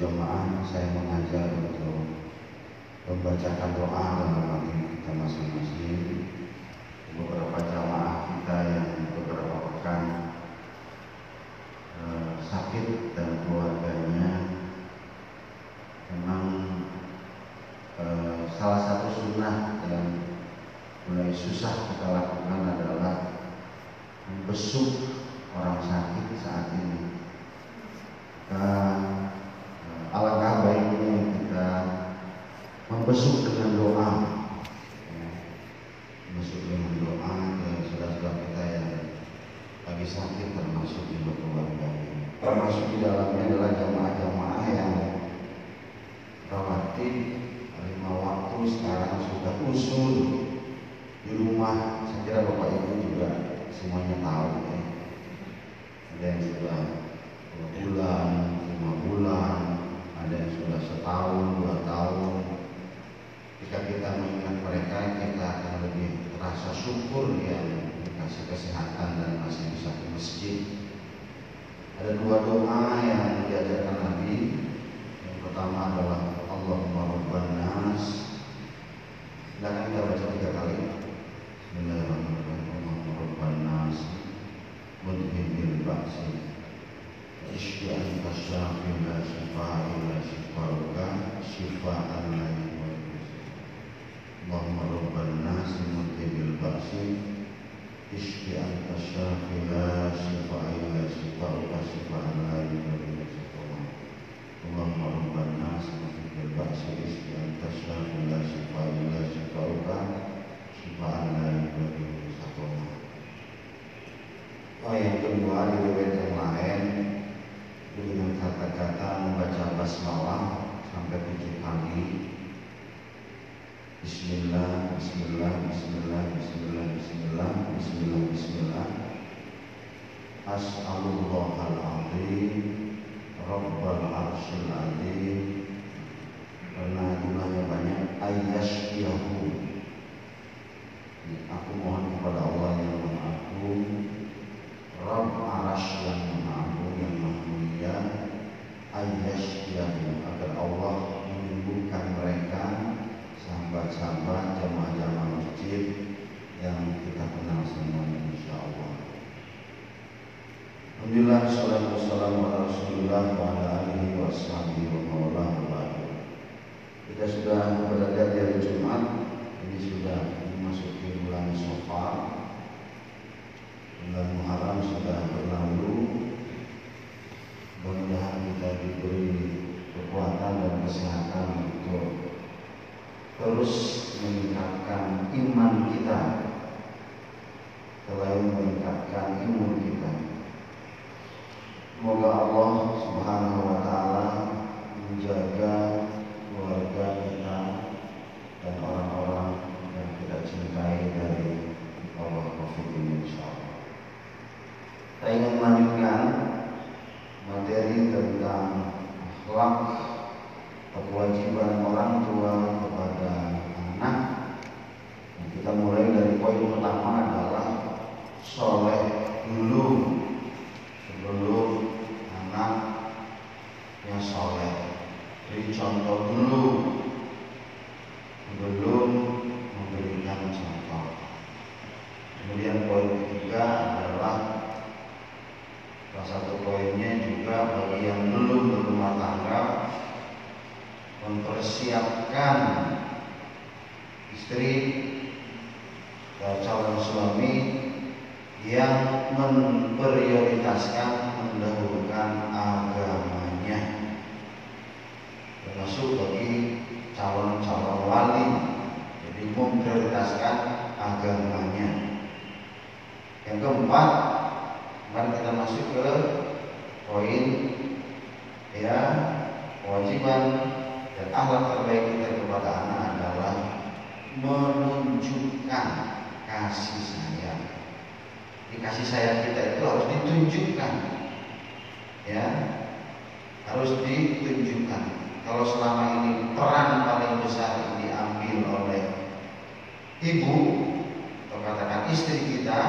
berjamaah saya mengajar untuk membacakan doa dalam hati kita masing-masing beberapa jamaah kita yang beberapa pekan eh, sakit dan keluarganya memang eh, salah satu sunnah yang mulai susah kita lakukan adalah membesuk orang sakit saat ini. Kita alangkah baiknya kita membesuk dengan doa, ya. membesuk dengan doa ke saudara-saudara kita yang lagi sakit termasuk juga keluarga. Termasuk di dalamnya adalah jamaah-jamaah yang rawatib lima waktu sekarang sudah usul di rumah. Saya kira bapak ibu juga semuanya tahu ya. Ada yang sudah lima bulan, ada yang sudah setahun, dua tahun. Jika kita mengingat mereka, kita akan lebih rasa syukur yang dikasih kesehatan dan masih bisa ke masjid. Ada dua doa sudah berada di hari Jumat Ini sudah memasuki bulan Sofar Bulan Muharram sudah berlalu. Mudah-mudahan kita diberi kekuatan dan kesehatan untuk terus meningkatkan iman kita. Selain meningkatkan ilmu kita. Semoga Allah Subhanahu wa taala menjaga keluarga kita dan orang-orang yang kita cintai dari Allah Covid ini insyaallah. Saya ingin melanjutkan materi tentang kewajiban orang tua kepada anak. Kita mulai dari poin pertama adalah soleh dulu sebelum anaknya soleh. Jadi contoh dulu sebelum memberikan contoh. Kemudian poin ketiga adalah Salah satu poinnya juga bagi yang belum berumah tangga mempersiapkan istri dan calon suami yang memprioritaskan mendahulukan agamanya termasuk bagi calon-calon wali. Jadi memprioritaskan agamanya. Yang keempat mari kita masuk ke poin ya kewajiban dan akhlak terbaik kita kepada anak adalah menunjukkan kasih sayang. Di kasih sayang kita itu harus ditunjukkan, ya harus ditunjukkan. Kalau selama ini peran paling besar diambil oleh ibu atau katakan istri kita,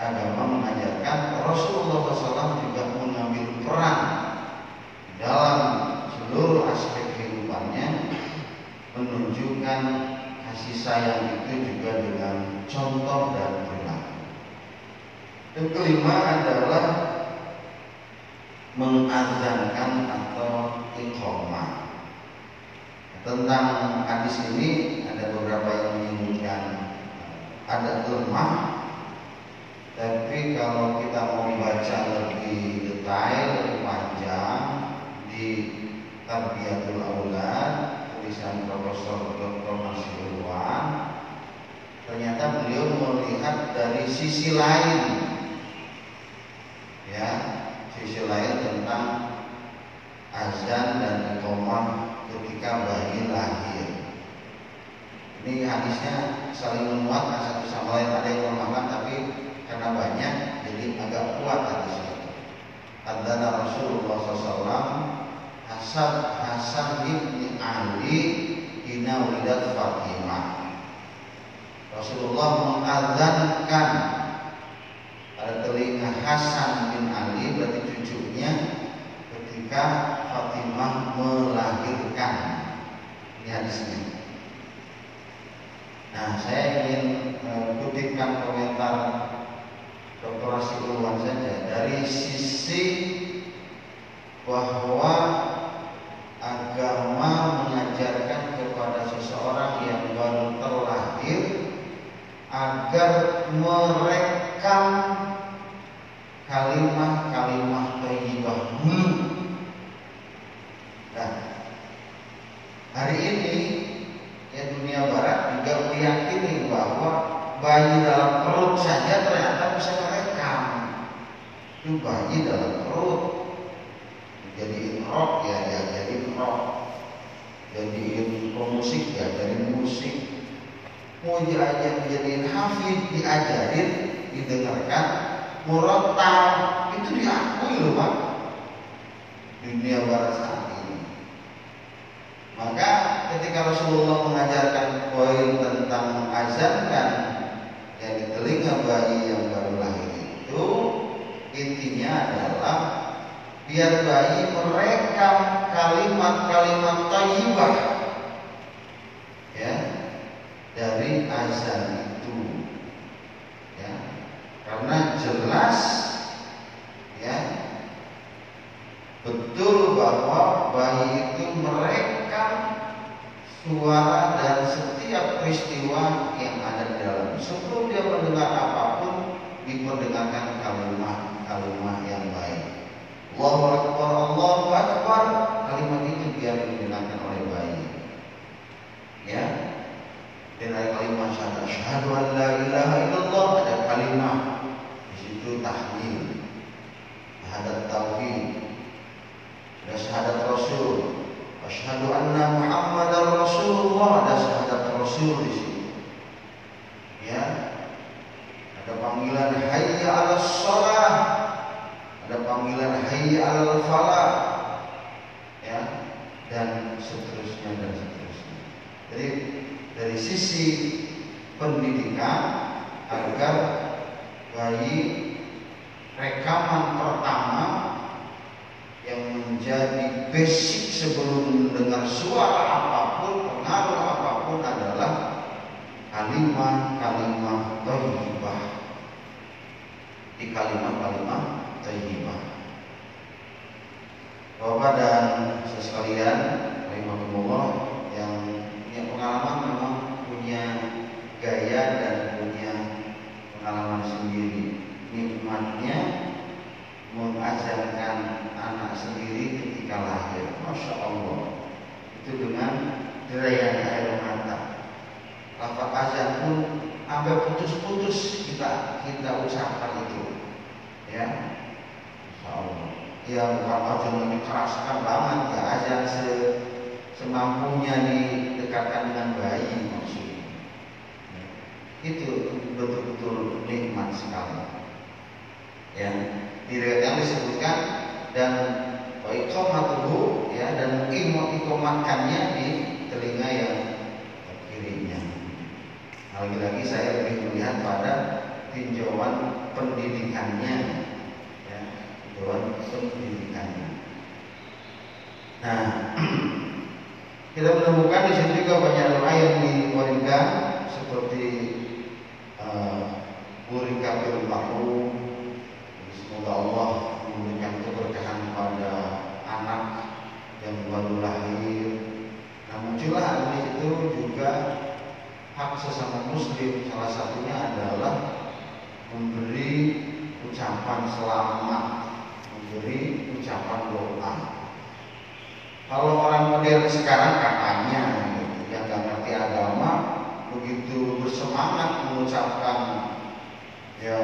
agama mengajarkan Rasulullah SAW juga mengambil peran dalam seluruh aspek kehidupannya menunjukkan kasih sayang itu juga dengan contoh dan perilaku. Dan kelima adalah mengazankan atau ikhoma. Tentang hadis ini ada beberapa yang menginginkan eh, ada lemah tapi kalau kita mau baca lebih detail, lebih panjang di Tarbiyatul Aulad tulisan Profesor Dr. Nasirullah ternyata beliau melihat dari sisi lain ya sisi lain tentang azan dan iqamah ketika bayi lahir ini hadisnya saling menguatkan satu sama lain ada yang melemahkan tapi karena banyak jadi agak kuat hadisnya Adana Rasulullah SAW Hasan Hasan bin Ali Ina Widat Fatimah. Rasulullah mengadzankan pada telinga Hasan bin Ali berarti cucunya ketika Fatimah melahirkan. Ini hadisnya. Nah, saya ingin uh, kutipkan komentar Dr. Rasulullah saja dari sisi bahwa agama mengajarkan kepada seseorang yang baru terlahir agar merekam kalimat-kalimat thayyibah dulu. Nah, hari ini ya dunia barat juga meyakini bahwa bayi dalam perut saja itu bayi dalam perut. Jadi rock ya ya jadi rock. Jadi pemusik ya jadi musik. Mau diajar menjadi hafid diajarin didengarkan. Murotal itu diakui loh pak. Dunia barat saat ini. Maka ketika Rasulullah mengajarkan poin tentang mengazankan yang di telinga bayi yang intinya adalah biar bayi merekam kalimat-kalimat tayyibah ya dari azan itu ya. Karena jelas ya betul bahwa bayi itu merekam suara dan setiap peristiwa yang ada di dalam. Sebelum dia mendengar apa pun diperdengarkan kalimat-kalimat yang baik. Allahu Akbar, Allahu Akbar. Kalimat itu biar didengarkan oleh bayi. Ya. Dan ada kalimat syahadat syahadu an la ilaha illallah ada kalimat. Di situ tahlil. Syahadat tauhid. Ada syahadat rasul. Asyhadu anna muhammadar rasulullah ada syahadat rasul di situ ya ada panggilan hayya 'alas shalah ada hayya 'alal falah ya dan seterusnya dan seterusnya jadi dari sisi pendidikan agar bayi rekaman pertama yang menjadi basic sebelum mendengar suara apa pun, pengaruh apa pun adalah kalimat-kalimat thayyibah. Di kalimat-kalimat thayyibah. Bapak dan sekalian, rahimahumullah yang punya pengalaman memang punya gaya dan punya pengalaman sendiri. Nikmatnya mengazankan anak sendiri ketika lahir. Masya Allah. Itu dengan derayan air mata. Lafaz azan pun sampai putus-putus kita kita ucapkan itu. Ya. Masya Allah. Ya bukan azan yang dikeraskan banget ya azan se semampunya didekatkan dengan bayi maksudnya. Itu betul-betul nikmat sekali. Ya, di yang disebutkan dan iqamatuhu ya dan mengiqamatkannya di telinga yang kirinya. Lagi-lagi saya lebih melihat pada tinjauan pendidikannya ya, tinjauan pendidikannya. Nah, kita menemukan di sini juga banyak doa yang diwariskan seperti uh, Burika bil semoga Allah memberikan keberkahan pada anak yang baru lahir. Nah muncullah hari itu juga hak sesama muslim salah satunya adalah memberi ucapan selamat, memberi ucapan doa. Kalau orang modern sekarang katanya yang nggak ngerti agama begitu bersemangat mengucapkan ya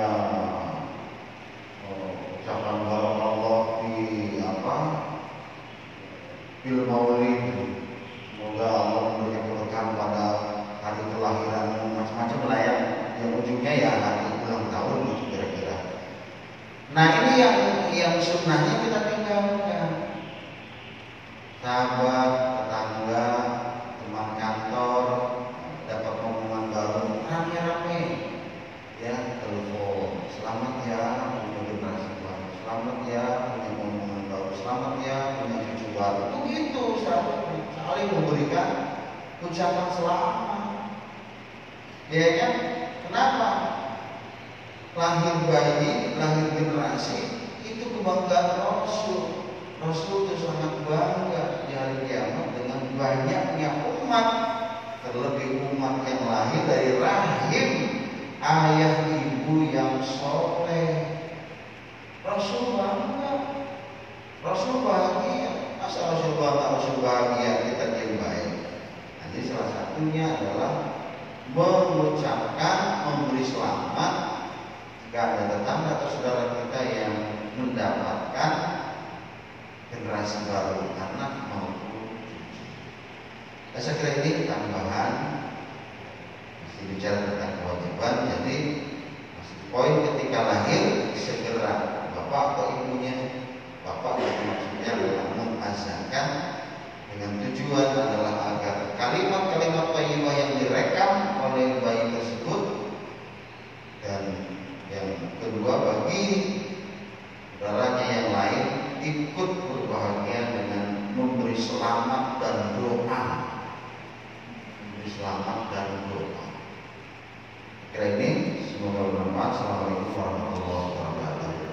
oh, ucapan Allah di apa bil maulid semoga Allah memberikan keberkahan pada hari kelahiran macam-macam lah ya yang ujungnya ya hari ulang tahun gitu kira-kira nah ini yang sunnahnya kita tinggalkan. Sahabat tetangga teman kantor dapat omongan baru. Rame-rame. Ya telepon. Selamat ya punya generasi baru. Selamat ya punya omongan baru. Selamat ya punya cucu baru. Begitu saling memberikan ucapan selamat. Ya kan kenapa? Lahir bayi lahir generasi itu kebanggaan Rasul. Rasul itu sangat bangga di hari kiamat dengan banyaknya umat. Terlebih umat yang lahir dari rahim ayah ibu yang soleh. Rasul bangga. Rasul bahagia. Masa Rasul bangga Rasul bahagia kita yang baik. Nanti salah satunya adalah mengucapkan memberi selamat. Jika ada tetangga atau saudara mendapatkan generasi baru anak maupun cucu. Saya kira ini tambahan masih bicara tentang kewajiban. Jadi masih poin ketika lahir segera bapak atau ibunya bapak itu maksudnya adalah mengazankan dengan tujuan adalah